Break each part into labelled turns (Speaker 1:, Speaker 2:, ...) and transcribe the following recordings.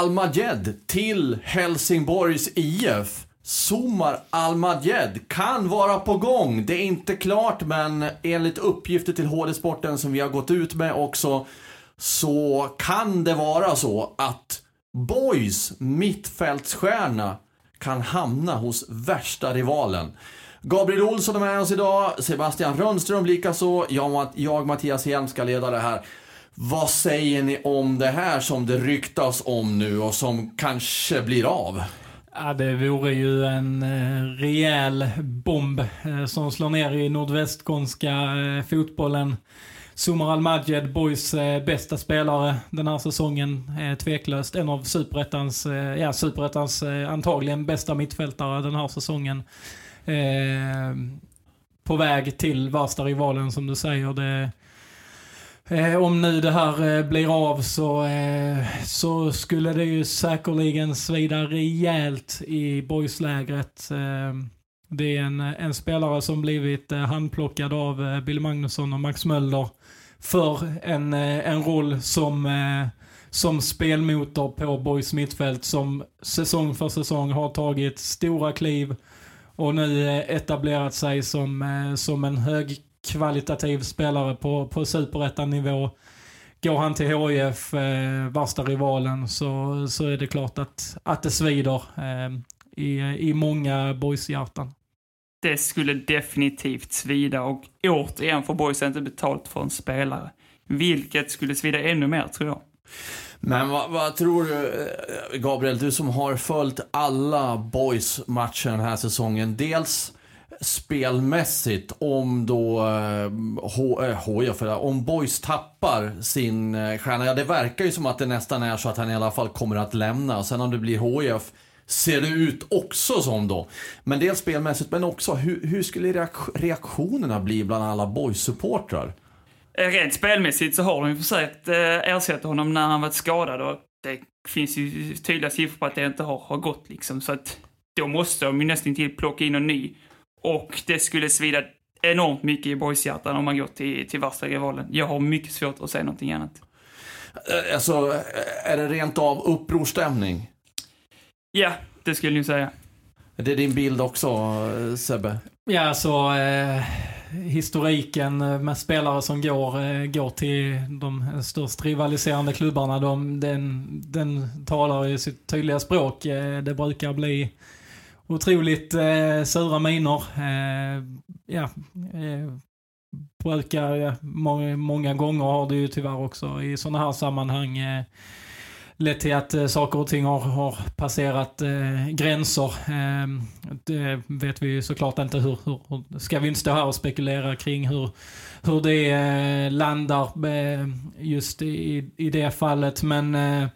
Speaker 1: Almaged till Helsingborgs IF. Somar Almaged kan vara på gång. Det är inte klart, men enligt uppgifter till HD Sporten som vi har gått ut med också så kan det vara så att Boys mittfältsstjärna kan hamna hos värsta rivalen. Gabriel Olsson är med oss idag, Sebastian Rönnström likaså. Jag, jag Mattias Hjelm ska leda det här. Vad säger ni om det här som det ryktas om nu och som kanske blir av?
Speaker 2: Ja, det vore ju en eh, rejäl bomb eh, som slår ner i nordvästskånska eh, fotbollen. Sumar Al-Majed, Boys bästa spelare den här säsongen, tveklöst. En av superettans, ja, superettans antagligen bästa mittfältare den här säsongen. Eh, på väg till värsta rivalen som du säger. Det, Eh, om nu det här eh, blir av så, eh, så skulle det ju säkerligen svida rejält i boyslägret. Eh, det är en, en spelare som blivit eh, handplockad av eh, Bill Magnusson och Max Mölder för en, eh, en roll som, eh, som spelmotor på Boys mittfält som säsong för säsong har tagit stora kliv och nu eh, etablerat sig som, eh, som en högkvalitativ spelare på, på superettan-nivå. Går han till HIF, eh, värsta rivalen, så, så är det klart att, att det svider eh, i, i många boys-hjärtan.
Speaker 3: Det skulle definitivt svida och återigen får Boys inte betalt för en spelare. Vilket skulle svida ännu mer, tror jag.
Speaker 1: Men vad, vad tror du, eh, Gabriel, du som har följt alla boys matcher den här säsongen. Dels spelmässigt, om då eh, H, eh, HIF, om boys tappar sin eh, stjärna. Ja, det verkar ju som att det nästan är så att han i alla fall kommer att lämna. Sen om det blir HIF ser det ut också som då. Men dels spelmässigt, men också hur, hur skulle reaktionerna bli bland alla boys-supportrar?
Speaker 3: Rent spelmässigt så har de ju försökt ersätta honom när han varit skadad och det finns ju tydliga siffror på att det inte har, har gått liksom. Så att då måste de ju nästan till plocka in en ny. Och det skulle svida enormt mycket i boyshjärtan om man går till, till värsta rivalen. Jag har mycket svårt att säga någonting annat.
Speaker 1: Eh, Alltså, eh, är det rent av upprorstämning?
Speaker 3: Ja, det skulle jag ju säga.
Speaker 1: Det är din bild också, eh, Sebbe?
Speaker 2: Ja, så eh, historiken med spelare som går, eh, går till de störst rivaliserande klubbarna, de, den, den talar ju sitt tydliga språk. Eh, det brukar bli otroligt eh, sura miner. Eh, ja, eh, brukar, må många, många gånger har det ju tyvärr också i sådana här sammanhang eh, lett till att eh, saker och ting har, har passerat eh, gränser. Eh, det vet vi ju såklart inte hur, hur, hur, ska vi inte stå här och spekulera kring hur, hur det eh, landar eh, just i, i det fallet. Men, eh,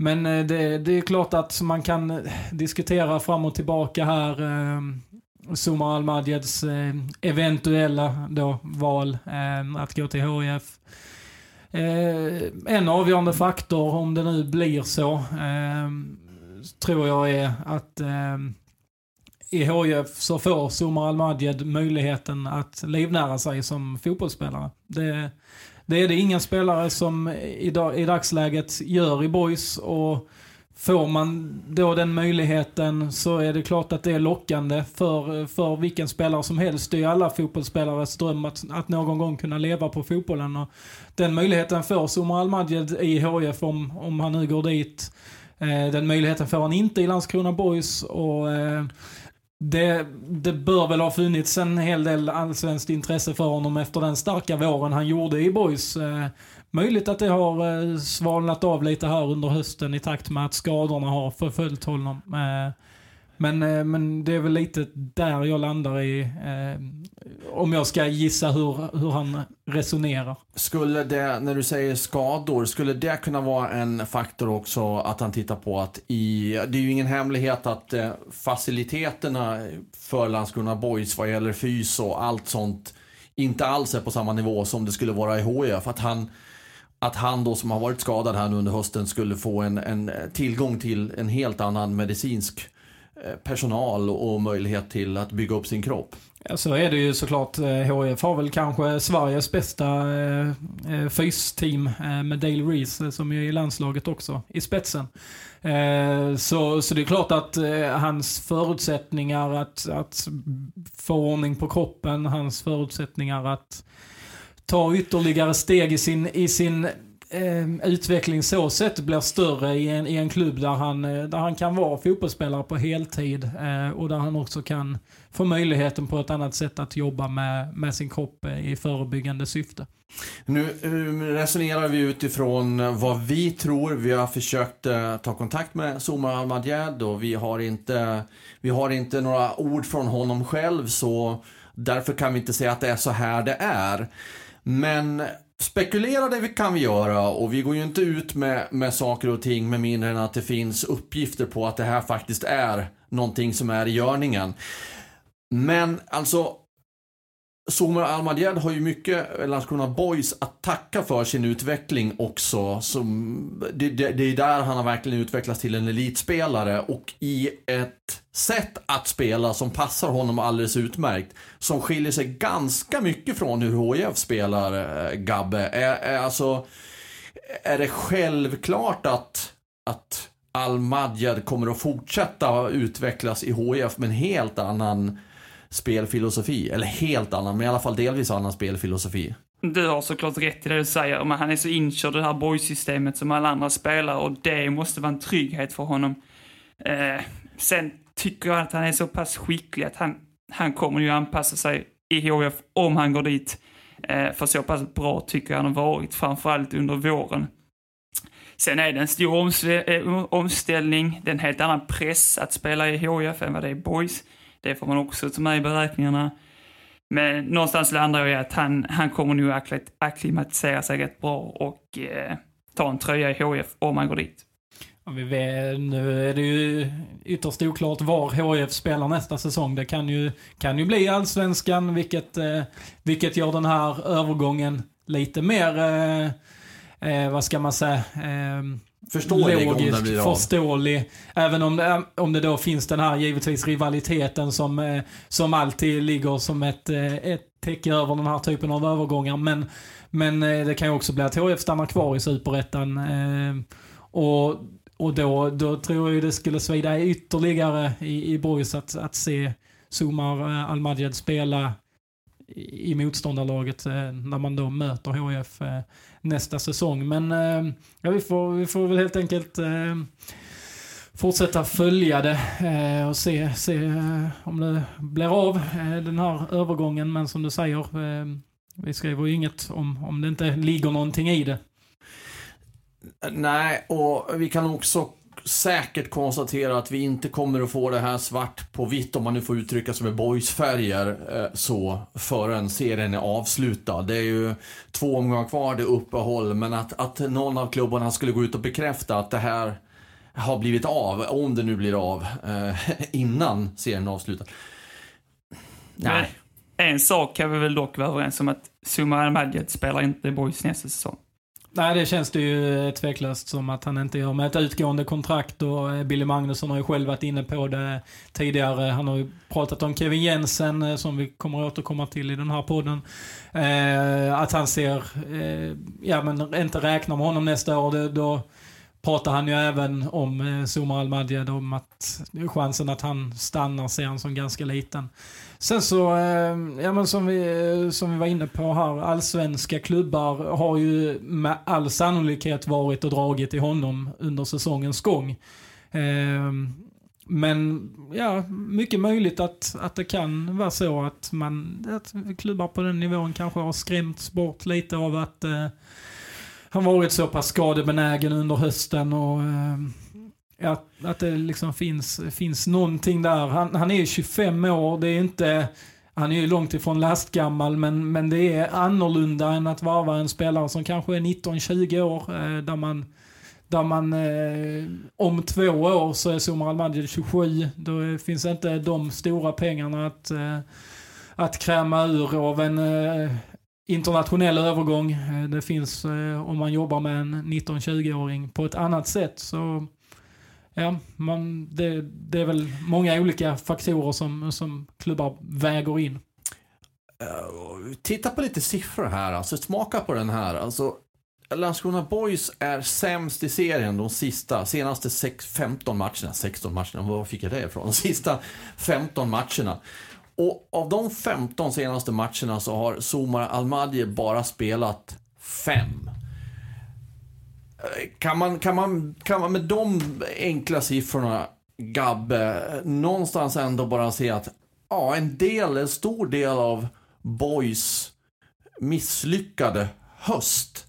Speaker 2: men eh, det, det är klart att man kan eh, diskutera fram och tillbaka här. Ehm, Sumar al eh, eventuella då val ehm, att gå till HIF. En avgörande faktor, om det nu blir så, ehm, tror jag är att i HIF så får Sumar al möjligheten att livnära sig som fotbollsspelare. Det, det är det ingen spelare som i, dag, i dagsläget gör i Boys och Får man då den möjligheten så är det klart att det är lockande för, för vilken spelare som helst. Det är alla fotbollsspelares dröm att, att någon gång kunna leva på fotbollen. Och den möjligheten får Omar Almadjed i HIF om, om han nu går dit. Eh, den möjligheten får han inte i Landskrona Boys. Och, eh, det, det bör väl ha funnits en hel del allsvenskt intresse för honom efter den starka våren han gjorde i Boys. Eh, Möjligt att det har eh, svalnat av lite här under hösten i takt med att skadorna har förföljt honom. Eh, men, eh, men det är väl lite där jag landar i, eh, om jag ska gissa hur, hur han resonerar.
Speaker 1: Skulle det, när du säger skador, skulle det kunna vara en faktor också att han tittar på att i, det är ju ingen hemlighet att eh, faciliteterna för Landskrona Boys vad gäller fys och allt sånt inte alls är på samma nivå som det skulle vara i HIF. Att han, att han då som har varit skadad här nu under hösten skulle få en, en tillgång till en helt annan medicinsk eh, Eh, personal och möjlighet till att bygga upp sin kropp.
Speaker 2: Ja, så är det ju såklart. Eh, HIF har väl kanske Sveriges bästa eh, fys-team fysteam med Dale Reese som som är i landslaget också, i spetsen. Så, så det är klart att hans förutsättningar att, att få ordning på kroppen, hans förutsättningar att ta ytterligare steg i sin, i sin eh, utveckling så sett blir större i en, i en klubb där han, eh, där han kan vara fotbollsspelare på heltid eh, och där han också kan få möjligheten på ett annat sätt att jobba med, med sin kropp eh, i förebyggande syfte.
Speaker 1: Nu eh, resonerar vi utifrån vad vi tror. Vi har försökt ta kontakt med Somar Almadjed och vi har, inte, vi har inte några ord från honom själv så därför kan vi inte säga att det är så här det är. Men spekulera det kan vi göra och vi går ju inte ut med, med saker och ting med mindre än att det finns uppgifter på att det här faktiskt är någonting som är i görningen. Men alltså Somer Almadjed har ju mycket Landskrona Boys att tacka för sin utveckling också. Som, det, det, det, är där han har verkligen utvecklats till en elitspelare och i ett sätt att spela som passar honom alldeles utmärkt. Som skiljer sig ganska mycket från hur HIF spelar, äh, Gabbe. Är, är, alltså, är det självklart att, att Almadjed kommer att fortsätta utvecklas i HIF med en helt annan spelfilosofi. Eller helt annan, men i alla fall delvis annan spelfilosofi.
Speaker 3: Du har såklart rätt i det du säger, men han är så inkörd i det här boysystemet som alla andra spelare och det måste vara en trygghet för honom. Eh, sen tycker jag att han är så pass skicklig att han, han kommer ju anpassa sig i HF om han går dit. Eh, för så pass bra tycker jag han har varit, framförallt under våren. Sen är det en stor eh, omställning, det är en helt annan press att spela i HF än vad det är boys. Det får man också ta med i beräkningarna. Men någonstans landar jag i att han, han kommer nog akklimatisera sig rätt bra och eh, ta en tröja i HF om han går dit.
Speaker 2: vi vet, nu är det ju ytterst oklart var HF spelar nästa säsong. Det kan ju, kan ju bli allsvenskan, vilket, eh, vilket gör den här övergången lite mer, eh, eh vad ska man säga, eh,
Speaker 1: Förståelig
Speaker 2: logisk, blir förståelig. Även om det, om det då finns den här givetvis rivaliteten som, eh, som alltid ligger som ett, eh, ett täcke över den här typen av övergångar. Men, men eh, det kan ju också bli att HF stannar kvar i superettan. Och, och då, då tror jag det skulle svida ytterligare i, i Boys att, att se Sumar Almadjed spela i motståndarlaget eh, när man då möter HF eh, nästa säsong. Men eh, ja, vi, får, vi får väl helt enkelt fortsätta följa det och se, se om det blir av den här övergången. Men som du säger, vi skriver ju inget om, om det inte ligger någonting i det.
Speaker 1: Nej, och vi kan också säkert konstatera att vi inte kommer att få det här svart på vitt, om man nu får uttrycka sig med boysfärger, eh, så förrän serien är avslutad. Det är ju två omgångar kvar, det är uppehåll, men att, att någon av klubbarna skulle gå ut och bekräfta att det här har blivit av, om det nu blir av, eh, innan serien är avslutad.
Speaker 3: Nej. En sak kan vi väl dock vara överens om att Summa Ahmadiyed spelar inte boys nästa säsong.
Speaker 2: Nej, det känns det ju eh, tveklöst som att han inte gör med ett utgående kontrakt och eh, Billy Magnusson har ju själv varit inne på det tidigare. Han har ju pratat om Kevin Jensen eh, som vi kommer att återkomma till i den här podden. Eh, att han ser, eh, ja men inte räknar med honom nästa år. Det, då pratar han ju även om eh, Zuma Al-Madjed, om att chansen att han stannar ser han som ganska liten. Sen så, eh, ja men som vi, eh, som vi var inne på här, allsvenska klubbar har ju med all sannolikhet varit och dragit i honom under säsongens gång. Men ja, mycket möjligt att, att det kan vara så att man, att klubbar på den nivån kanske har skrämts bort lite av att han varit så pass skadebenägen under hösten och ehm, att, att det liksom finns, finns någonting där. Han, han är ju 25 år, det är inte... Han är ju långt ifrån lastgammal, men, men det är annorlunda än att varva en spelare som kanske är 19-20 år, eh, där man, där man eh, om två år så är Somar Almadjid 27. Då finns inte de stora pengarna att, eh, att kräma ur av en eh, internationell övergång. Eh, det finns eh, om man jobbar med en 19-20-åring på ett annat sätt. Så Ja, man, det, det är väl många olika faktorer som, som klubbar väger in.
Speaker 1: Uh, titta på lite siffror här, alltså smaka på den här. Alltså, Landskrona Boys är sämst i serien de sista, senaste sex, 15 matcherna. 16 matcherna, var fick jag det ifrån? De sista 15 matcherna. Och av de 15 senaste matcherna så har Somar Almadje bara spelat 5. Eh, kan man, kan, man, kan man med de enkla siffrorna, Gabbe, någonstans ändå bara se att ja, en del, en stor del av Boys misslyckade höst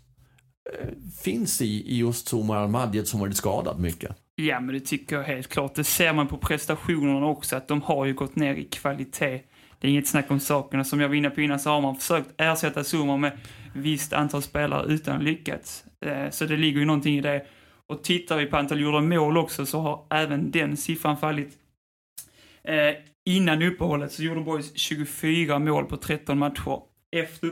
Speaker 1: eh, finns i, i just Somar Almadjed som varit skadad mycket.
Speaker 3: Ja, men det tycker jag helt klart. Det ser man på prestationerna också, att de har ju gått ner i kvalitet. Det är inget snack om sakerna. Som jag var inne på innan så har man försökt ersätta Zuma med visst antal spelare utan att lyckats. Eh, så det ligger ju någonting i det. Och tittar vi på antal gjorda mål också så har även den siffran fallit. Eh, innan uppehållet så gjorde Boys 24 mål på 13 matcher. Efter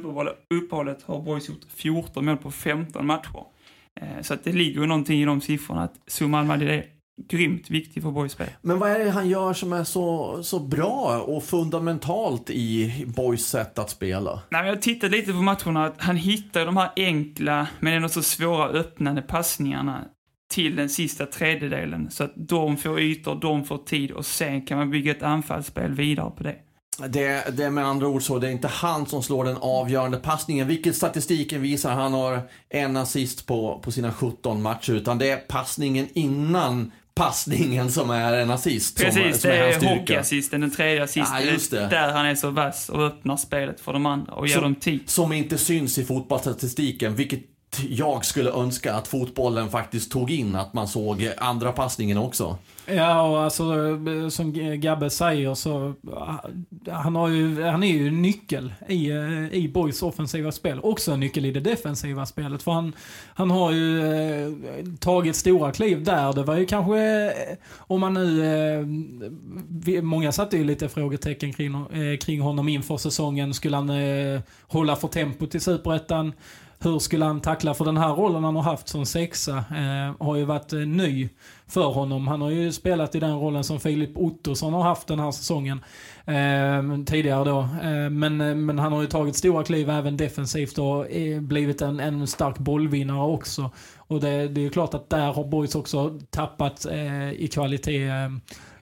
Speaker 3: uppehållet har Boys gjort 14 mål på 15 matcher. Eh, så att det ligger någonting i de siffrorna att Zuma Almadi är grymt viktig för Boys spel.
Speaker 1: Men vad är det han gör som är så, så bra och fundamentalt i Boys sätt att spela?
Speaker 3: Nej, jag tittade lite på matcherna, han hittar de här enkla men ändå så svåra öppnande passningarna till den sista tredjedelen så att de får ytor, de får tid och sen kan man bygga ett anfallsspel vidare på det.
Speaker 1: Det, det är med andra ord så, det är inte han som slår den avgörande passningen, vilket statistiken visar. Han har en assist på, på sina 17 matcher, utan det är passningen innan passningen som är en assist.
Speaker 3: Precis,
Speaker 1: som, som
Speaker 3: det är, är hockeyassisten, den tredje assisten.
Speaker 1: Ja.
Speaker 3: Där han är så vass och öppnar spelet för de andra och ger
Speaker 1: som,
Speaker 3: dem tid.
Speaker 1: Som inte syns i fotbollsstatistiken, vilket jag skulle önska att fotbollen faktiskt tog in, att man såg andra passningen också.
Speaker 2: Ja, och alltså som Gabbe säger så han, har ju, han är ju nyckel i, eh, i Boys offensiva spel. Också en nyckel i det defensiva spelet. För han, han har ju eh, tagit stora kliv där. Det var ju kanske, eh, om man nu... Eh, många satte ju lite frågetecken kring, eh, kring honom inför säsongen. Skulle han eh, hålla för tempot i Superettan? Hur skulle han tackla? För den här rollen han har haft som sexa eh, har ju varit eh, ny för honom. Han har ju spelat i den rollen som Filip Ottosson har haft den här säsongen eh, tidigare då. Eh, men, eh, men han har ju tagit stora kliv även defensivt och eh, blivit en, en stark bollvinnare också. Och det, det är klart att där har Boys också tappat eh, i kvalitet eh,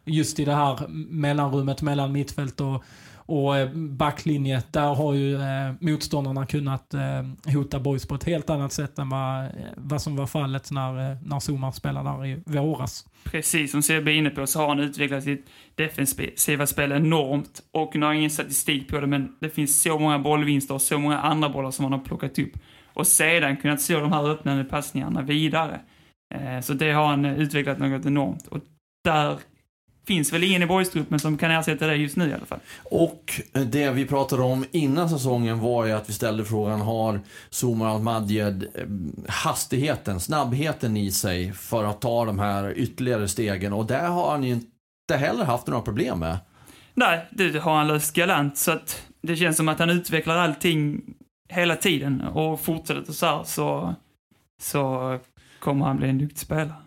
Speaker 2: just i det här mellanrummet mellan mittfält och och eh, backlinje, där har ju eh, motståndarna kunnat eh, hota boys på ett helt annat sätt än vad, eh, vad som var fallet när, eh, när Zuma spelade där i våras.
Speaker 3: Precis, som Sebbe är inne på så har han utvecklat sitt defensiva spel enormt. Och nu har jag ingen statistik på det, men det finns så många bollvinster och så många andra bollar som han har plockat upp. Och sedan kunnat slå de här öppnande passningarna vidare. Eh, så det har han utvecklat något enormt. Och där finns väl ingen i boystruppen som kan ersätta det just nu i alla fall.
Speaker 1: Och det vi pratade om innan säsongen var ju att vi ställde frågan, har Zumar Al-Madjed eh, hastigheten, snabbheten i sig för att ta de här ytterligare stegen? Och det har han ju inte heller haft några problem med.
Speaker 3: Nej, det har han löst galant så att det känns som att han utvecklar allting hela tiden och fortsätter så här så, så kommer han bli en duktig spelare.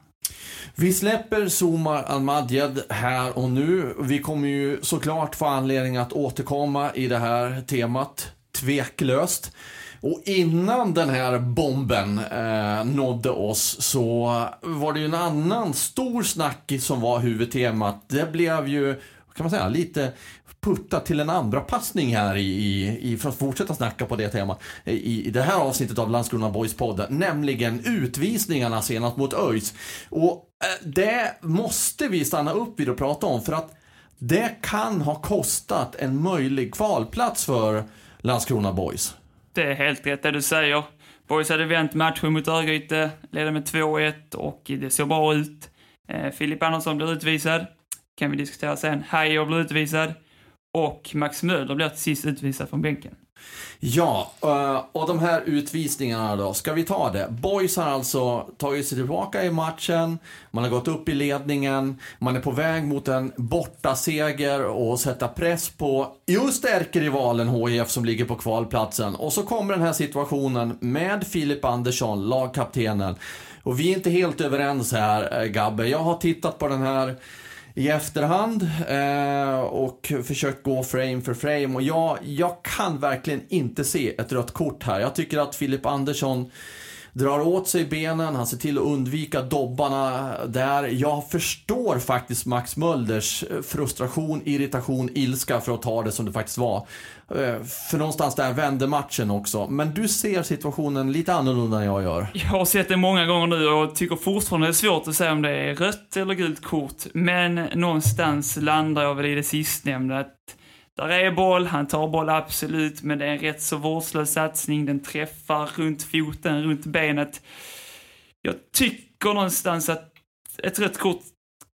Speaker 1: Vi släpper Somar Almadjed här och nu. Vi kommer ju såklart få anledning att återkomma i det här temat, tveklöst. Och innan den här bomben eh, nådde oss så var det ju en annan stor snackis som var huvudtemat. Det blev ju, kan man säga, lite putta till en andra passning här i, i, i, för att fortsätta snacka på det temat i, i det här avsnittet av Landskrona Boys podden, nämligen utvisningarna senast mot ÖIS. Och Eh, det måste vi stanna upp vid och prata om för att det kan ha kostat en möjlig kvalplats för Landskrona Boys.
Speaker 3: Det är helt rätt det du säger. Boys hade vänt matchen mot Örgryte, ledde med 2-1 och det såg bra ut. Eh, Filip Andersson blir utvisad. Kan vi diskutera sen. Hajer blir utvisad. Och Max Möller blir till sist utvisad från bänken.
Speaker 1: Ja, eh, och de här utvisningarna då, ska vi ta det? Boys har alltså tagit sig tillbaka i matchen, man har gått upp i ledningen, man är på väg mot en bortaseger och sätta press på just ärkerivalen HIF som ligger på kvalplatsen. Och så kommer den här situationen med Filip Andersson, lagkaptenen. Och vi är inte helt överens här, eh, Gabbe. Jag har tittat på den här i efterhand eh, och försökt gå frame för frame. Och jag, jag kan verkligen inte se ett rött kort här. Jag tycker att Filip Andersson drar åt sig benen, han ser till att undvika dobbarna där. Jag förstår faktiskt Max Mölders eh, frustration, irritation, ilska för att ta det som det faktiskt var. Eh, för någonstans där vände matchen också. Men du ser situationen lite annorlunda än jag gör.
Speaker 3: Jag har sett det många gånger nu och tycker fortfarande det är svårt att säga om det är rött eller gult kort. Men någonstans landar jag väl i det sistnämnda. Att där är boll, han tar boll absolut, men det är en rätt så vårdslös satsning. Den träffar runt foten, runt benet. Jag tycker någonstans att ett rött kort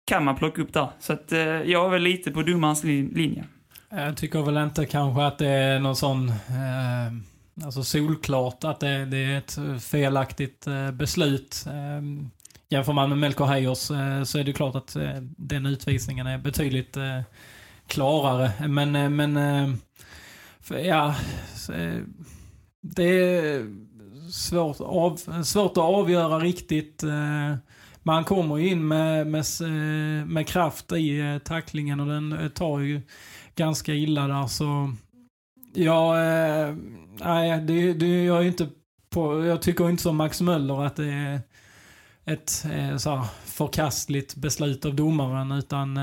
Speaker 3: kan man plocka upp där. Så att eh, jag är väl lite på domarens linje.
Speaker 2: Jag tycker väl inte kanske att det är någon sån, eh, alltså solklart att det, det, är ett felaktigt eh, beslut. Eh, jämför man med Melker Heyers eh, så är det klart att eh, den utvisningen är betydligt eh, klarare. Men, eh, men eh, för, ja, eh, det är svårt, av, svårt att avgöra riktigt. Man kommer in med, med, med kraft i tacklingen och den tar ju ganska illa där så... Ja, nej, det, det, jag är inte på... Jag tycker inte som Max Möller att det är ett så här, förkastligt beslut av domaren utan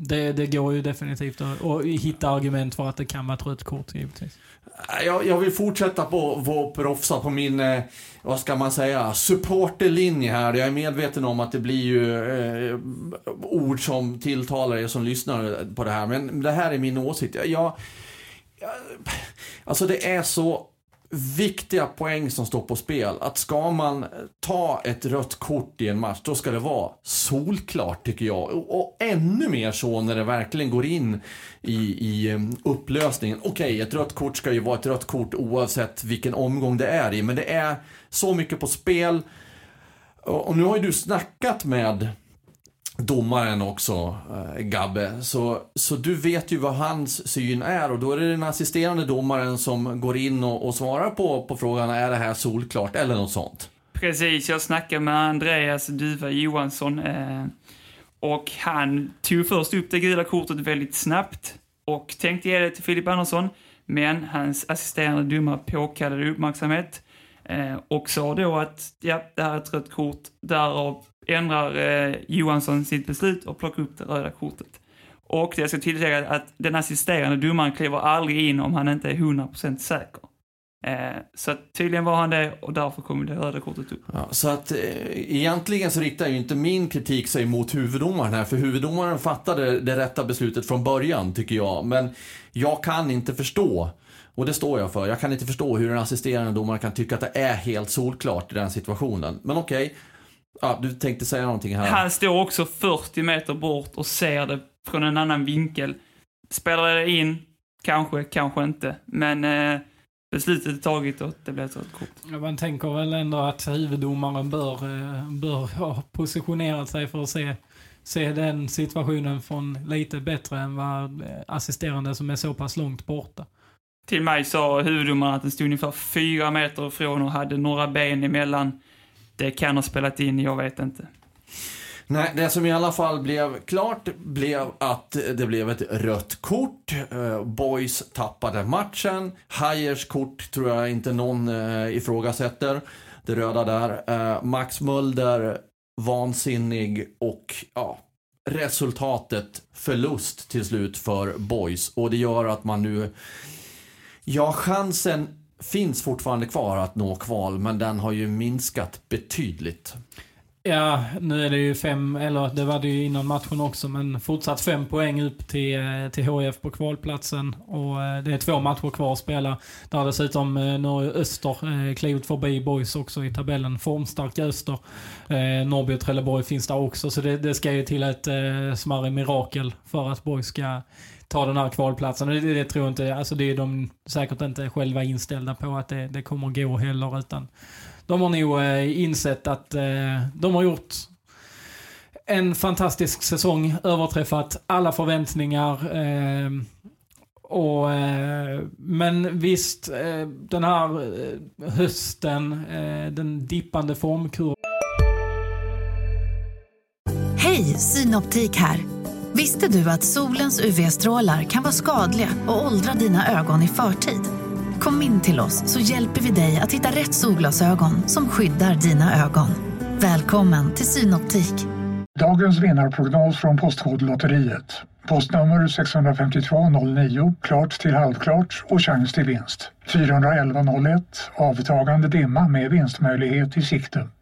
Speaker 2: det, det går ju definitivt att, att hitta argument för att det kan vara ett rött kort givetvis.
Speaker 1: Äh, jag, jag vill fortsätta på, vår proffsa på min, eh, vad ska man säga, supporterlinje här. Jag är medveten om att det blir ju eh, ord som tilltalar er som lyssnar på det här. Men det här är min åsikt. Jag, jag, alltså det är så viktiga poäng som står på spel. Att ska man ta ett rött kort i en match, då ska det vara solklart tycker jag. Och, och ännu mer så när det verkligen går in i, i ehm, upplösningen. Okej, okay, ett rött kort ska ju vara ett rött kort oavsett vilken omgång det är i, men det är så mycket på spel. Och, och nu har ju du snackat med domaren också, eh, Gabbe. Så, så du vet ju vad hans syn är och då är det den assisterande domaren som går in och, och svarar på, på frågan, är det här solklart eller något sånt?
Speaker 3: Precis, jag snackade med Andreas Duva Johansson eh, och han tog först upp det gula kortet väldigt snabbt och tänkte ge det till Filip Andersson, men hans assisterande domare påkallade uppmärksamhet eh, och sa då att ja, det här är ett rött kort, därav ändrar eh, Johansson sitt beslut och plockar upp det röda kortet. Och jag ska tillägga att den assisterande domaren kliver aldrig in om han inte är 100% säker. Eh, så tydligen var han det och därför kom det röda kortet upp.
Speaker 1: Ja, så att eh, egentligen så riktar ju inte min kritik sig mot huvuddomaren här, för huvuddomaren fattade det rätta beslutet från början, tycker jag. Men jag kan inte förstå, och det står jag för, jag kan inte förstå hur en assisterande domare kan tycka att det är helt solklart i den situationen. Men okej, okay, Ja, du tänkte säga någonting här.
Speaker 3: Han står också 40 meter bort och ser det från en annan vinkel. Spelar det in? Kanske, kanske inte. Men eh, beslutet är taget och det blir ett rött kort.
Speaker 2: Ja, man tänker väl ändå att huvuddomaren bör, eh, bör ha positionerat sig för att se, se den situationen från lite bättre än vad eh, assisterande som är så pass långt borta.
Speaker 3: Till mig sa huvuddomaren att den stod ungefär fyra meter ifrån och hade några ben emellan. Det kan ha spelat in, jag vet inte.
Speaker 1: Nej, det som i alla fall blev klart blev att det blev ett rött kort. Eh, boys tappade matchen. Hayers kort tror jag inte någon eh, ifrågasätter. Det röda där. Eh, Max Mulder, vansinnig och ja, resultatet förlust till slut för Boys. Och det gör att man nu, ja chansen finns fortfarande kvar att nå kval, men den har ju minskat betydligt.
Speaker 2: Ja, nu är det ju fem, eller det var det ju innan matchen också, men fortsatt fem poäng upp till, eh, till HF på kvalplatsen. Och eh, det är två matcher kvar att spela. Där dessutom eh, nu har ju Öster klivit förbi Boys också i tabellen. Formstarka Öster. Norrby och Trelleborg finns där också, så det, det ska ju till ett smärre mirakel för att Boys ska ta den här kvalplatsen. Det, det tror jag inte, alltså det är de säkert inte själva inställda på att det, det kommer gå heller, utan de har nog eh, insett att eh, de har gjort en fantastisk säsong, överträffat alla förväntningar. Eh, och, eh, men visst, eh, den här eh, hösten, den dippande formkurvan.
Speaker 4: Hej, Synoptik här. Visste du att solens UV-strålar kan vara skadliga och åldra dina ögon i förtid? Kom in till oss så hjälper vi dig att hitta rätt solglasögon som skyddar dina ögon. Välkommen till Synoptik.
Speaker 5: Dagens vinnarprognos från Postkodlotteriet. Postnummer 65209, klart till halvklart och chans till vinst. 41101, avtagande dimma med vinstmöjlighet i sikte.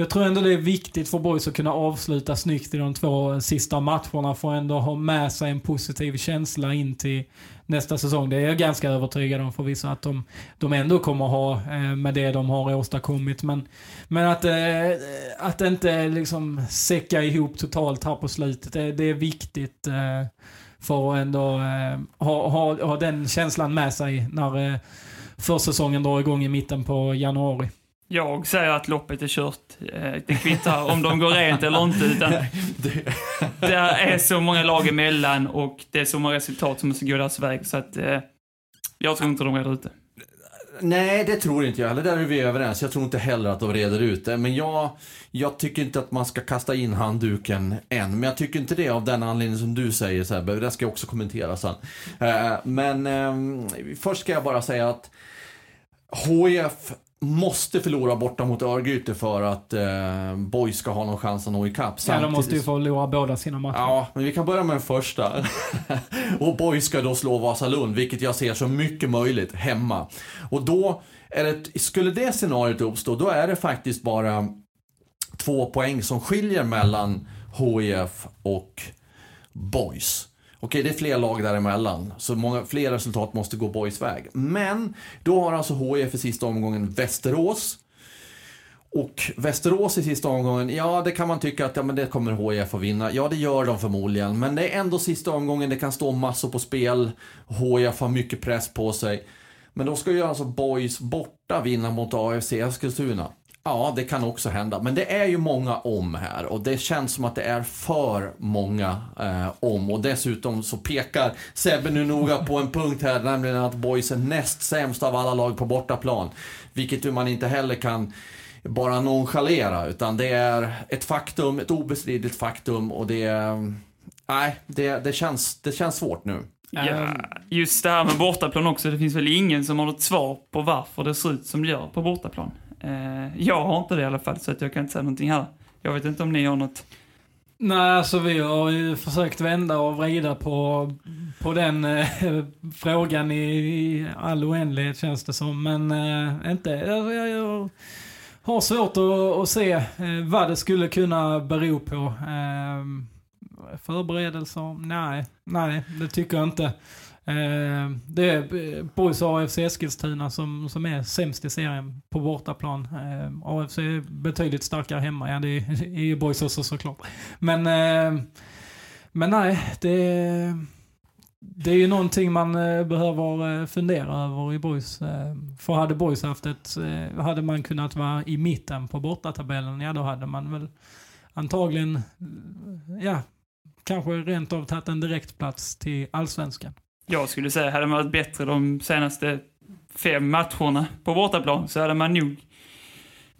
Speaker 2: Jag tror ändå det är viktigt för boys att kunna avsluta snyggt i de två sista matcherna för att ändå ha med sig en positiv känsla in till nästa säsong. Det är jag ganska övertygad om förvisso att de, de ändå kommer ha eh, med det de har åstadkommit. Men, men att, eh, att inte liksom säcka ihop totalt här på slutet, det, det är viktigt eh, för att ändå ha, ha, ha den känslan med sig när försäsongen drar igång i mitten på januari.
Speaker 3: Jag säger att loppet är kört. Eh, det kvittar om de går rent eller inte. Utan det är så många lag emellan och det är så många resultat som måste gå deras väg. Så att eh, jag tror inte de reder ut det.
Speaker 1: Nej, det tror inte jag heller. Där är vi överens. Jag tror inte heller att de reder ut det. Men jag, jag tycker inte att man ska kasta in handduken än. Men jag tycker inte det av den anledningen som du säger Sebbe. Det ska jag också kommentera sen. Eh, men ehm, först ska jag bara säga att HIF måste förlora borta mot Örgryte för att eh, Boys ska ha någon chans att nå ikapp.
Speaker 2: Ja, de måste ju förlora båda sina matcher.
Speaker 1: Ja, men vi kan börja med den första. och Boys ska då slå Vasalund, vilket jag ser så mycket möjligt, hemma. Och då, det, skulle det scenariot uppstå, då är det faktiskt bara två poäng som skiljer mellan HIF och Boys. Okej, det är fler lag däremellan, så många, fler resultat måste gå Boys väg. Men då har alltså HIF i sista omgången Västerås. Och Västerås i sista omgången, ja det kan man tycka att ja, men det kommer HIF att vinna. Ja det gör de förmodligen, men det är ändå sista omgången, det kan stå massor på spel. HIF har mycket press på sig. Men då ska ju alltså Boys borta vinna mot AFC Eskilstuna. Ja, det kan också hända. Men det är ju många om här och det känns som att det är för många eh, om. Och dessutom så pekar Sebbe nu noga på en punkt här, nämligen att Boys är näst sämst av alla lag på bortaplan. Vilket man inte heller kan bara nonchalera, utan det är ett faktum, ett obestridligt faktum och det är... Nej, det, det, känns, det känns svårt nu.
Speaker 3: Ja, just det här med bortaplan också. Det finns väl ingen som har något svar på varför det ser ut som det gör på bortaplan. Eh, jag har inte det i alla fall, så att jag kan inte säga någonting här. Jag vet inte om ni har något.
Speaker 2: Nej, alltså vi har ju försökt vända och vrida på, på den eh, frågan i, i all oändlighet känns det som. Men eh, inte, Jag, jag, jag har svårt att, att se eh, vad det skulle kunna bero på. Eh, förberedelser? Nej, nej, det tycker jag inte. Eh, det är eh, Boys och AFC Eskilstuna som, som är sämst i serien på bortaplan. Eh, AFC är betydligt starkare hemma, ja det är, är ju Boys också såklart. Men, eh, men nej, det, det är ju någonting man eh, behöver eh, fundera över i Boys. Eh, för hade Boys haft ett, eh, hade man kunnat vara i mitten på bortatabellen, ja då hade man väl antagligen, ja, kanske rent av tagit en direktplats till allsvenskan.
Speaker 3: Jag skulle säga, hade man varit bättre de senaste fem matcherna på bortaplan så hade man nog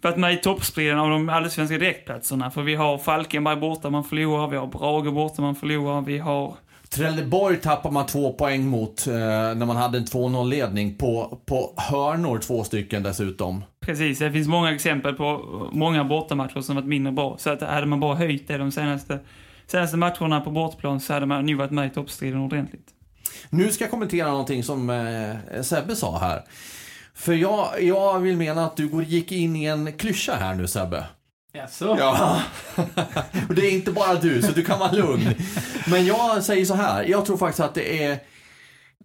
Speaker 3: varit med i toppstriden av de allsvenska direktplatserna. För vi har Falkenberg borta man förlorar, vi har Brage borta man förlorar, vi har
Speaker 1: Trelleborg tappar man två poäng mot eh, när man hade en 2-0-ledning på, på hörnor, två stycken dessutom.
Speaker 3: Precis, det finns många exempel på många bortamatcher som varit mindre bra. Så att hade man bara höjt det de senaste, senaste matcherna på bortplan så hade man nu varit med i toppstriden ordentligt.
Speaker 1: Nu ska jag kommentera någonting som eh, Sebbe sa här. För jag, jag vill mena att du går- gick in i en klyscha här nu Sebbe.
Speaker 2: Jaså?
Speaker 1: Ja. Och det är inte bara du, så du kan vara lugn. Men jag säger så här, jag tror faktiskt att det är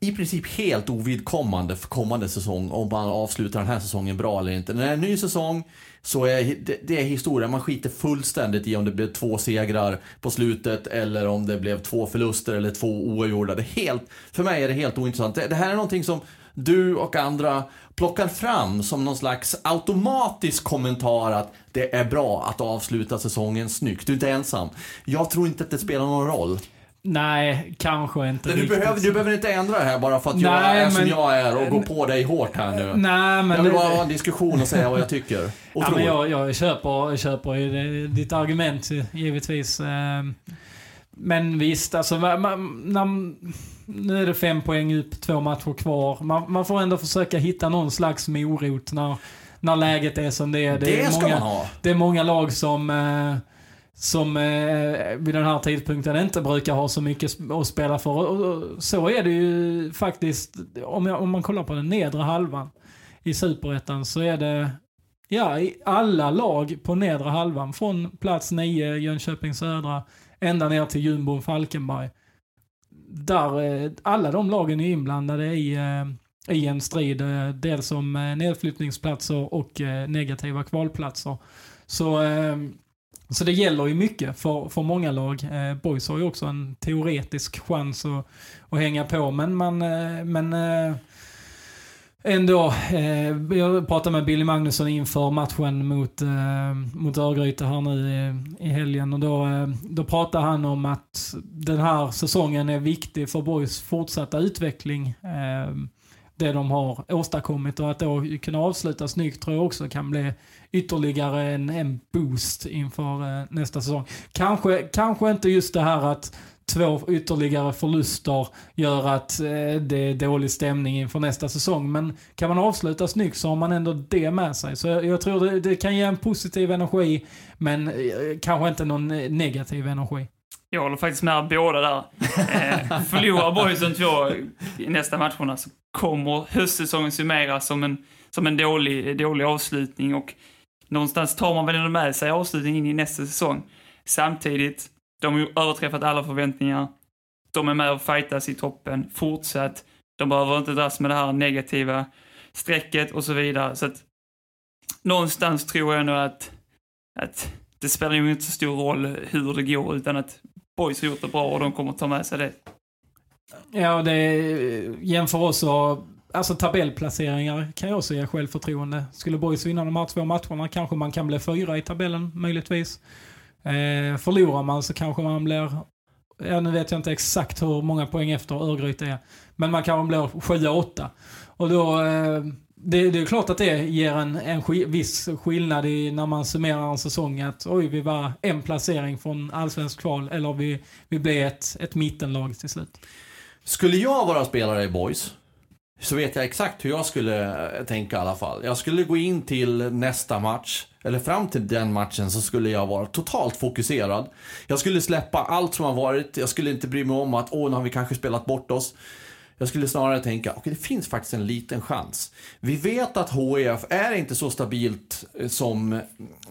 Speaker 1: i princip helt ovidkommande för kommande säsong om man avslutar den här säsongen bra eller inte. När det är en ny säsong så är det, det är historia. Man skiter fullständigt i om det blev två segrar på slutet eller om det blev två förluster eller två oavgjorda. Det helt, för mig är det helt ointressant. Det, det här är någonting som du och andra plockar fram som någon slags automatisk kommentar att det är bra att avsluta säsongen snyggt. Du är inte ensam. Jag tror inte att det spelar någon roll.
Speaker 2: Nej, kanske inte
Speaker 1: Du
Speaker 2: riktigt.
Speaker 1: behöver, du behöver inte ändra det här bara för att jag
Speaker 2: Nej,
Speaker 1: är som
Speaker 2: men-
Speaker 1: jag är och går på dig hårt här nu.
Speaker 2: Nej, men...
Speaker 1: jag vill
Speaker 2: det-
Speaker 1: bara ha en diskussion och säga vad jag tycker. Och
Speaker 2: Ja,
Speaker 1: tror.
Speaker 2: men jag, jag köper, jag köper ju det- ditt argument givetvis. Eh, Men visst, alltså man, när, nu är det fem poäng upp, två matcher kvar. Man, man får ändå försöka hitta någon slags morot när, när läget är som det är.
Speaker 1: det
Speaker 2: är
Speaker 1: ska
Speaker 2: många,
Speaker 1: man ha.
Speaker 2: Det är många lag som, eh, som eh, vid den här tidpunkten inte brukar ha så mycket att spela för. Och, och, så är det ju faktiskt, om, jag, om man kollar på den nedre halvan i Superettan så är det Ja, i alla lag på nedre halvan. Från plats 9, Jönköping Södra, ända ner till jumbon Falkenberg. Där eh, alla de lagen är inblandade i, eh, i en strid. eh, Dels om eh, nedflyttningsplatser och eh, negativa kvalplatser. Så, eh, så det gäller ju mycket för, för många lag. Eh, Boys har ju också en teoretisk chans att, att hänga på, men man... eh, Men, eh, Ändå, eh, jag pratade med Billy Magnusson inför matchen mot, eh, mot Örgryte här nu i, i helgen och då, eh, då pratade han om att den här säsongen är viktig för Boys fortsatta utveckling. Eh, det de har åstadkommit och att då kunna avsluta snyggt tror jag också kan bli ytterligare en, en boost inför eh, nästa säsong. Kanske, kanske inte just det här att två ytterligare förluster gör att eh, det är dålig stämning inför nästa säsong. Men kan man avsluta snyggt så har man ändå det med sig. Så jag, jag tror det, det kan ge en positiv energi, men eh, kanske inte någon eh, negativ energi.
Speaker 3: Jag håller faktiskt med båda där. Eh, förlorar Boysen två i nästa matcherna så kommer höstsäsongen summeras som en, som en dålig, dålig avslutning och någonstans tar man väl ändå med sig avslutningen in i nästa säsong. Samtidigt, de har ju överträffat alla förväntningar. De är med och fightas i toppen, fortsatt. De behöver inte dras med det här negativa strecket och så vidare. Så att någonstans tror jag nog att, att det spelar ju inte så stor roll hur det går, utan att Boys har gjort det bra och de kommer ta med sig det.
Speaker 2: Ja, det jämför också Alltså tabellplaceringar kan ju också ge självförtroende. Skulle Boys vinna de här två matcherna kanske man kan bli fyra i tabellen, möjligtvis. Eh, förlorar man så kanske man blir, ja nu vet jag inte exakt hur många poäng efter Örgryte är, men man kanske blir sjua, åtta. Och då, eh, det, det är klart att det ger en, en sk viss skillnad i när man summerar en säsong att oj, vi var en placering från allsvensk kval eller vi, vi blev ett, ett mittenlag till slut.
Speaker 1: Skulle jag vara spelare i Boys så vet jag exakt hur jag skulle eh, tänka i alla fall. Jag skulle gå in till nästa match, eller fram till den matchen så skulle jag vara totalt fokuserad. Jag skulle släppa allt som har varit, jag skulle inte bry mig om att åh, nu har vi kanske spelat bort oss. Jag skulle snarare tänka, okej det finns faktiskt en liten chans. Vi vet att HIF är inte så stabilt eh, som,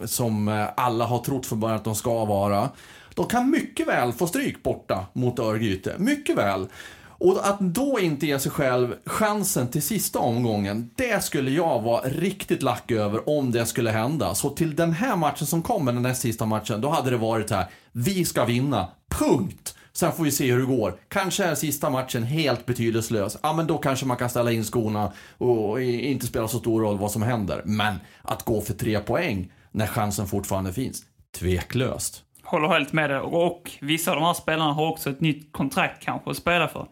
Speaker 1: som eh, alla har trott från början att de ska vara. De kan mycket väl få stryk borta mot Örgryte, mycket väl. Och att då inte ge sig själv chansen till sista omgången, det skulle jag vara riktigt lack över om det skulle hända. Så till den här matchen som kommer, den näst sista matchen, då hade det varit här, vi ska vinna, punkt! Sen får vi se hur det går. Kanske är sista matchen helt betydelselös. Ja, men då kanske man kan ställa in skorna och inte spela så stor roll vad som händer. Men att gå för tre poäng när chansen fortfarande finns, tveklöst.
Speaker 3: Håller helt med dig. Och vissa av de här spelarna har också ett nytt kontrakt kanske att spela för.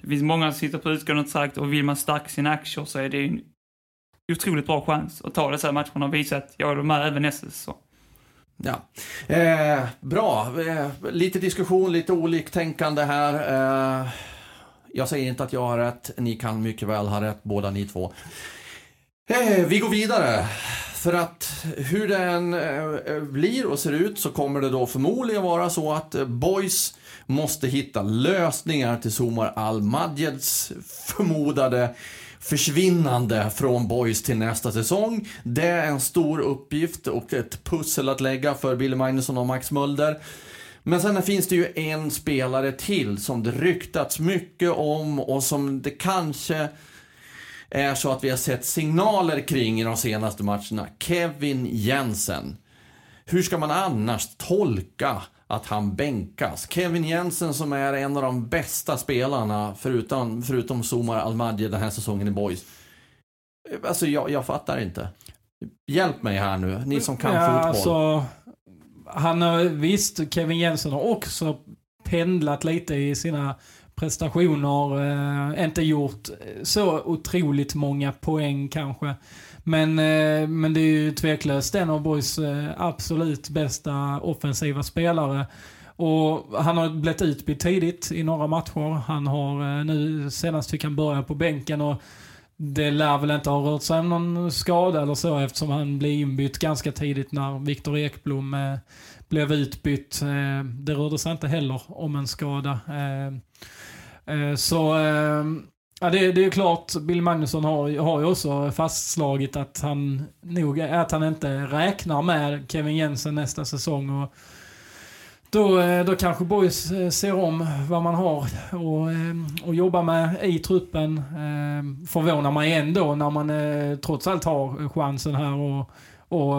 Speaker 3: Det finns många som sitter på utgående kontrakt och vill man stärka sina aktier så är det en otroligt bra chans att ta dessa matcherna och visa att jag är med även nästa säsong.
Speaker 1: Ja. Eh, bra. Eh, lite diskussion, lite oliktänkande här. Eh, jag säger inte att jag har rätt. Ni kan mycket väl ha rätt, båda ni två. Eh, vi går vidare. För att hur det än eh, blir och ser ut så kommer det då förmodligen vara så att eh, Boys måste hitta lösningar till Somar Al-Madjeds förmodade försvinnande från Boys till nästa säsong. Det är en stor uppgift och ett pussel att lägga för Billy Magnusson och Max Mulder. Men sen finns det ju en spelare till som det ryktats mycket om och som det kanske är så att vi har sett signaler kring i de senaste matcherna. Kevin Jensen. Hur ska man annars tolka att han bänkas? Kevin Jensen som är en av de bästa spelarna förutom, förutom Somar Almadje den här säsongen i Boys. Alltså jag, jag fattar inte. Hjälp mig här nu, ni som kan
Speaker 2: ja,
Speaker 1: fotboll.
Speaker 2: Alltså, han har visst, Kevin Jensen har också pendlat lite i sina prestationer. Eh, inte gjort så otroligt många poäng kanske. Men, eh, men det är ju tveklöst en av Boys eh, absolut bästa offensiva spelare. Och han har blivit utbytt tidigt i några matcher. Han har eh, nu, senast fick han börja på bänken och det lär väl inte ha rört sig om någon skada eller så eftersom han blev inbytt ganska tidigt när Viktor Ekblom eh, blev utbytt. Eh, det rörde sig inte heller om en skada. Eh, eh så eh, Ja, det, det är klart, Bill Magnusson har, har ju också fastslagit att han nog att han inte räknar med Kevin Jensen nästa säsong. Och då, eh, då kanske Boys eh, ser om vad man har och, eh, och jobba med i truppen. Förvånar mig ändå när man trots allt har chansen här och, och,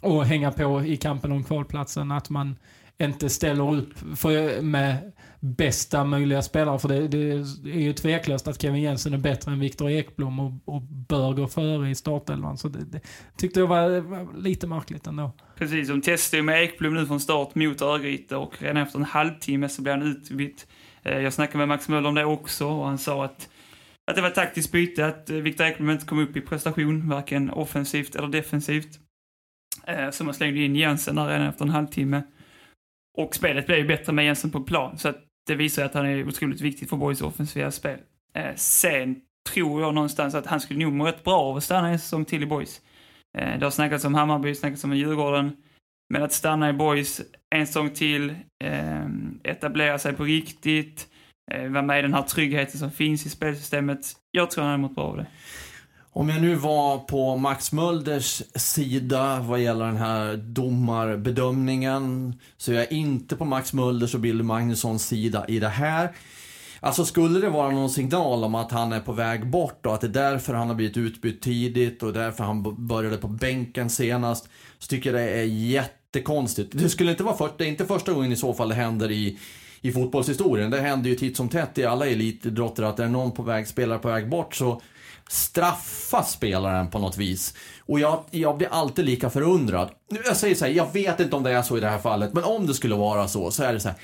Speaker 2: och hänga på i kampen om kvalplatsen. Att man inte ställer upp för, med bästa möjliga spelare. För det, det, är ju tveklöst att Kevin Jensen är bättre än Viktor Ekblom och, och bör gå före i startelvan. Så det, det tyckte jag var, var, lite märkligt ändå.
Speaker 3: Precis, de testade med Ekblom nu från start mot Örgryte och redan efter en halvtimme så blev han utbytt. Eh, jag snackade med Max Möller om det också och han sa att att det var ett taktiskt byte, att eh, Viktor Ekblom inte kom upp i prestation, varken offensivt eller defensivt. Eh, så man slängde in Jensen där redan efter en halvtimme. Och spelet blev ju bättre med Jensen på plan, så att det visar att han är otroligt viktig för Borgs offensiva spel. Eh, sen tror jag någonstans att han skulle nog må rätt bra av att stanna en säsong till i Boys. Eh, det har snackats om Hammarby, snackats om Djurgården. Men att stanna i Boys en säsong till, eh, etablera sig på riktigt, eh, vara med i den här tryggheten som finns i spelsystemet. Jag tror han hade mått bra av det.
Speaker 1: Om jag nu var på Max Mölders sida vad gäller den här domarbedömningen så är jag inte på Max Mölders och Billy Magnussons sida i det här. Alltså skulle det vara någon signal om att han är på väg bort och att det är därför han har blivit utbytt tidigt och därför han började på bänken senast så tycker jag det är jättekonstigt. Det skulle inte vara för, det är inte första gången i så fall det händer i i fotbollshistorien. Det händer ju titt som tätt i alla elitidrotter att är någon på väg, spelare på väg bort så straffa spelaren på något vis. Och jag, jag blir alltid lika förundrad. Jag säger så här, jag vet inte om det är så i det här fallet, men om det skulle vara så, så är det så här.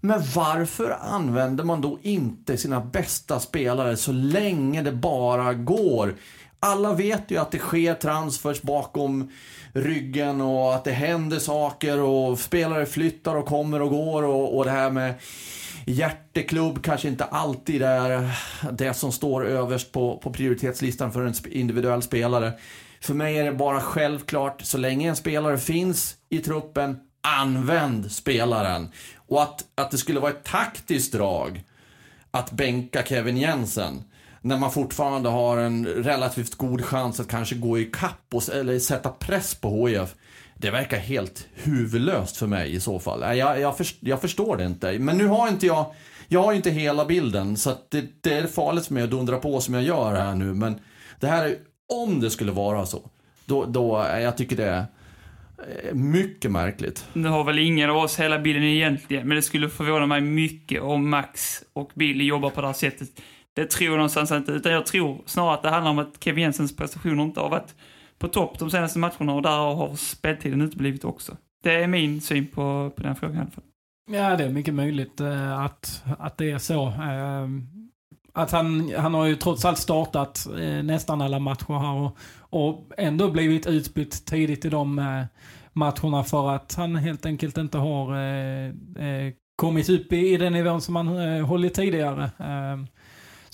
Speaker 1: Men varför använder man då inte sina bästa spelare så länge det bara går? Alla vet ju att det sker transfers bakom ryggen och att det händer saker och spelare flyttar och kommer och går och, och det här med hjärteklubb kanske inte alltid är det som står överst på, på prioritetslistan för en individuell spelare. För mig är det bara självklart, så länge en spelare finns i truppen, använd spelaren. Och att, att det skulle vara ett taktiskt drag att bänka Kevin Jensen när man fortfarande har en relativt god chans att kanske gå i kapp och, eller sätta press på HIF. Det verkar helt huvudlöst för mig i så fall. Jag, jag, först, jag förstår det inte. Men nu har inte jag, jag har inte hela bilden så det, det, är farligt för mig att dundra på som jag gör här nu. Men det här är, om det skulle vara så, då, då eh, jag tycker det är eh, mycket märkligt.
Speaker 3: Nu har väl ingen av oss hela bilden egentligen, men det skulle förvåna mig mycket om Max och Billy jobbar på det här sättet. Det tror jag någonstans inte, utan jag tror snarare att det handlar om att Kevin Jensens prestationer inte har varit på topp de senaste matcherna och där har speltiden uteblivit också. Det är min syn på, på den frågan i alla fall.
Speaker 2: Ja, det är mycket möjligt eh, att, att det är så. Eh, att han, han har ju trots allt startat eh, nästan alla matcher här och, och ändå blivit utbytt tidigt i de eh, matcherna för att han helt enkelt inte har eh, eh, kommit upp i, i den nivån som han eh, hållit tidigare. Ehm,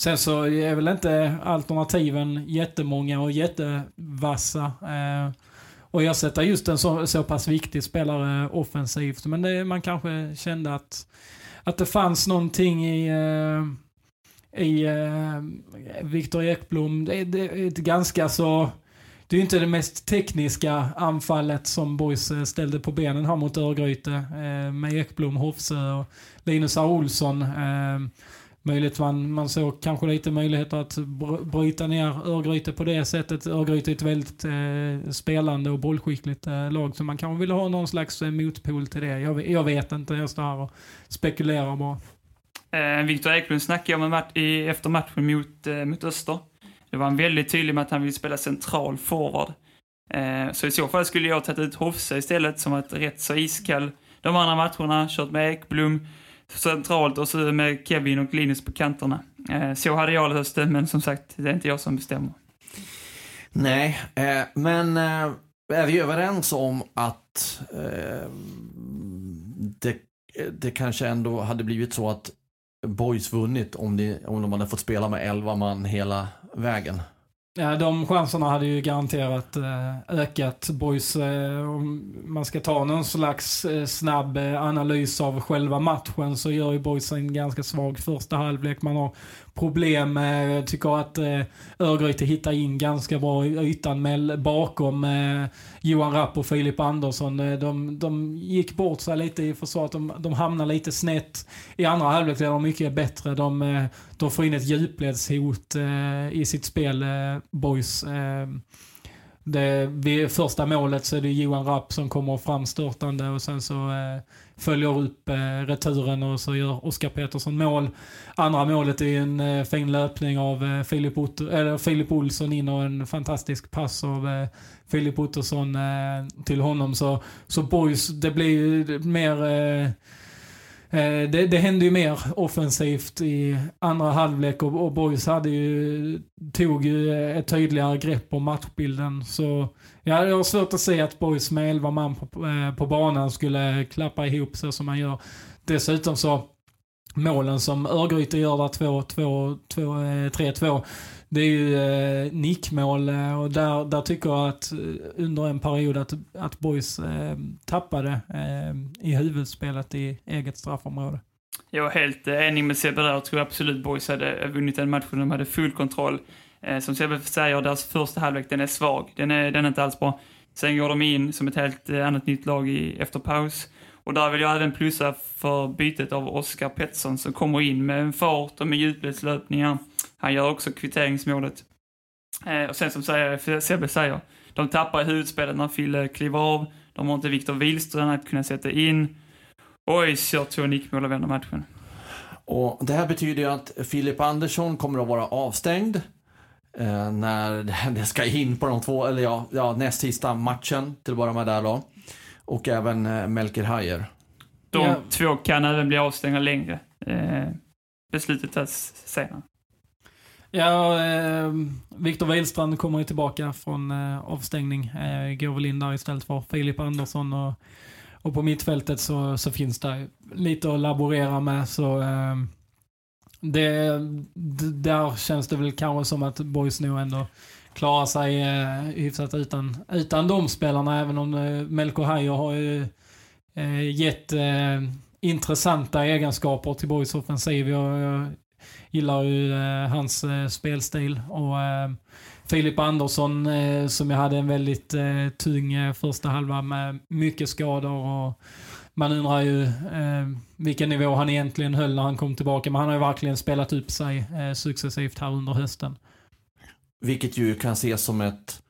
Speaker 2: Sen så är väl inte alternativen jättemånga och jättevassa. Eh, och ersätta just en så, så pass viktig spelare offensivt. Men det, man kanske kände att, att det fanns någonting i, eh, i eh, Viktor Ekblom. Det, det är ett ganska så... Det är ju inte det mest tekniska anfallet som Boys eh, ställde på benen här mot Örgryte. Eh, med Ekblom, Hofsö och Linus A. Olsson. Eh, möjligt man, man såg kanske lite möjligheter att bryta ner Örgryte på det sättet. Örgryte är ett väldigt eh, spelande och bollskickligt eh, lag, så man kanske vill ha någon slags eh, motpol till det. Jag, jag vet inte, jag står här och spekulerar bara.
Speaker 3: Eh, Viktor Eklund snackade jag med match, i, efter matchen mot, eh, mot Öster. Det var han väldigt tydlig med att han vill spela central forward. Eh, så i så fall skulle jag tagit ut Hofse istället, som varit rätt så iskall de andra matcherna. Kört med Ekblom centralt och så med Kevin och Linus på kanterna. Eh, så hade jag löst det, men som sagt, det är inte jag som bestämmer.
Speaker 1: Nej, eh, men eh, är vi överens om att eh, det, det kanske ändå hade blivit så att Boys vunnit om, de, om de hade fått spela med 11 man hela vägen?
Speaker 2: Ja, de chanserna hade ju garanterat eh, ökat. Boys, eh, om man ska ta någon slags eh, snabb analys av själva matchen så gör ju Boys en ganska svag första halvlek. Man har problem med, jag tycker att eh, Örgryte hittar in ganska bra i ytan med, bakom eh, Johan Rapp och Filip Andersson. Eh, de, de gick bort sig lite i försvaret, de, de hamnar lite snett. I andra halvlek är de mycket bättre. De, eh, de får in ett djupledshot eh, i sitt spel, eh, Boys. Eh, det, vid första målet så är det Johan Rapp som kommer framstörtande och sen så eh, följer upp eh, returen och så gör Oskar Petersson mål. Andra målet är en eh, fin löpning av eh, Filip, Otto, eller Filip Olsson in och en fantastisk pass av eh, Filip Ottosson eh, till honom. Så, så Boys, det blir ju mer Eh, Eh, det, det hände ju mer offensivt i andra halvlek och, och Boys hade ju, tog ju ett tydligare grepp om matchbilden. Så ja, jag har svårt att se att Boys med 11 man på, eh, på banan skulle klappa ihop så som man gör. Dessutom så målen som Örgryte gör där 3-2, eh, det är ju eh, nickmål eh, och där, där tycker jag att eh, under en period att, att Boys eh, tappade eh, i huvudspelet i eget straffområde.
Speaker 3: Jag är helt enig med Sebbe där. Jag tror absolut Boys hade vunnit den matchen. De hade full kontroll. Eh, som Sebbe säger, deras första halvlek, den är svag. Den är, den är inte alls bra. Sen går de in som ett helt annat nytt lag i, efter paus. Och där vill jag även plussa för bytet av Oskar Pettersson som kommer in med en fart och med djupledslöpningar. Han gör också kvitteringsmålet. Eh, och sen som säger, Sebbe säger, de tappar i huvudspelet när Fille kliver av. De har inte Viktor Wihlström att kunna sätta in. Oj, kör två nickmål och vänder matchen.
Speaker 1: Och det här betyder ju att Filip Andersson kommer att vara avstängd eh, när det ska in på de två, eller ja, ja näst sista matchen till att börja med där då. Och även eh, Melker Hajer.
Speaker 3: De
Speaker 2: Ja.
Speaker 3: två kan även bli avstängda längre. Eh, beslutet tas senare.
Speaker 2: Ja, eh, Viktor Wihlstrand kommer ju tillbaka från eh, avstängning. Eh, går väl in där istället för Filip Andersson. Och, och på mittfältet så, så finns det lite att laborera med. Så eh, det, där känns det väl kanske som att Boys nog ändå klarar sig eh, hyfsat utan, utan de spelarna. Även om eh, Melko Hajer har ju eh, gett eh, intressanta egenskaper till Borgs offensiv. Jag, jag gillar ju eh, hans eh, spelstil. Och eh, Filip Andersson eh, som jag hade en väldigt eh, tung eh, första halva med mycket skador. Och man undrar ju eh, vilken nivå han egentligen höll när han kom tillbaka. Men han har ju verkligen spelat upp sig eh, successivt här under hösten.
Speaker 1: Vilket ju kan ses som ett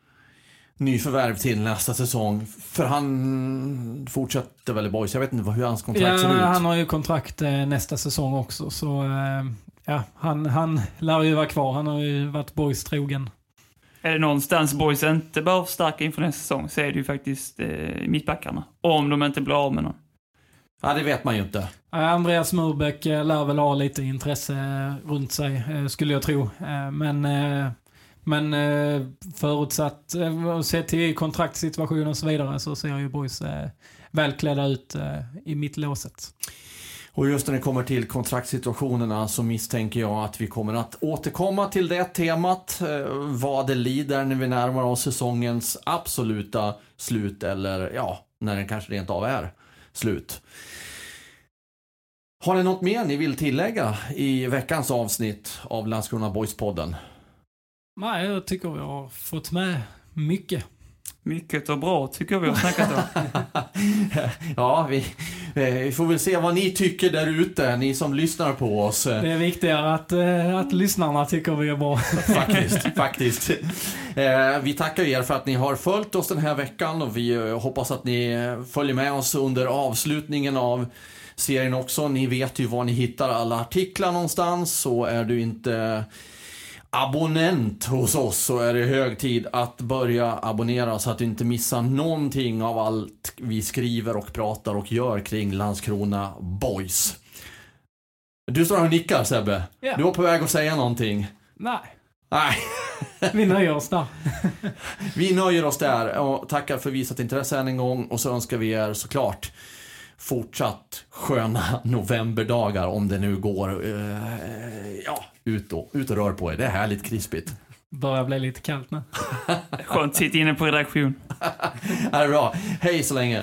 Speaker 1: nyförvärv till nästa säsong. För han fortsätter väl i Boys. Jag vet inte hur hans kontrakt
Speaker 2: Ja,
Speaker 1: ser ut.
Speaker 2: han har ju kontrakt eh, nästa säsong också. Så eh, ja, han, han lär ju vara kvar. Han har ju varit boys trogen.
Speaker 3: Är det någonstans boys inte bör förstärka inför nästa säsong så är det ju faktiskt eh, mittbackarna. Om de inte blir av med någon.
Speaker 1: Ja, det vet man ju inte.
Speaker 2: Andreas Murbeck eh, lär väl ha lite intresse runt sig, skulle jag tro. Men, eh, men eh, förutsatt, eh, sett till kontraktssituationen och så vidare, så ser ju boys eh, välklädda ut eh, i mittlåset.
Speaker 1: Och just när det kommer till kontraktssituationerna så misstänker jag att vi kommer att återkomma till det temat eh, vad det lider när vi närmar oss säsongens absoluta slut eller ja, när den kanske rent av är slut. Har ni något mer ni vill tillägga i veckans avsnitt av Landskrona Boys-podden?
Speaker 2: Nej, jag tycker vi har fått med mycket.
Speaker 3: Mycket och bra tycker jag vi har snackat om.
Speaker 1: ja, vi, eh, vi får väl se vad ni tycker där ute, ni som lyssnar på oss.
Speaker 2: Det är viktigare att, eh, att lyssnarna tycker vi är bra.
Speaker 1: faktiskt, faktiskt. Eh, vi tackar er för att ni har följt oss den här veckan och vi hoppas att ni följer med oss under avslutningen av serien också. Ni vet ju var ni hittar alla artiklar någonstans, så är du inte abonnent hos oss så är det hög tid att börja abonnera så att du inte missar någonting av allt vi skriver och pratar och gör kring Landskrona Boys. Du står här och nickar Sebbe.
Speaker 2: Ja.
Speaker 1: Du var på väg att säga någonting.
Speaker 2: Nej,
Speaker 1: Nej,
Speaker 2: vi nöjer oss där.
Speaker 1: vi nöjer oss där och tackar för visat intresse än en gång och så önskar vi er såklart fortsatt sköna novemberdagar om det nu går. Eh, ja, ut och, ut och rör på er. Det är härligt krispigt.
Speaker 2: Börjar bli lite kallt nu.
Speaker 3: Skönt sitta inne på redaktion.
Speaker 1: Det är bra. Hej så länge.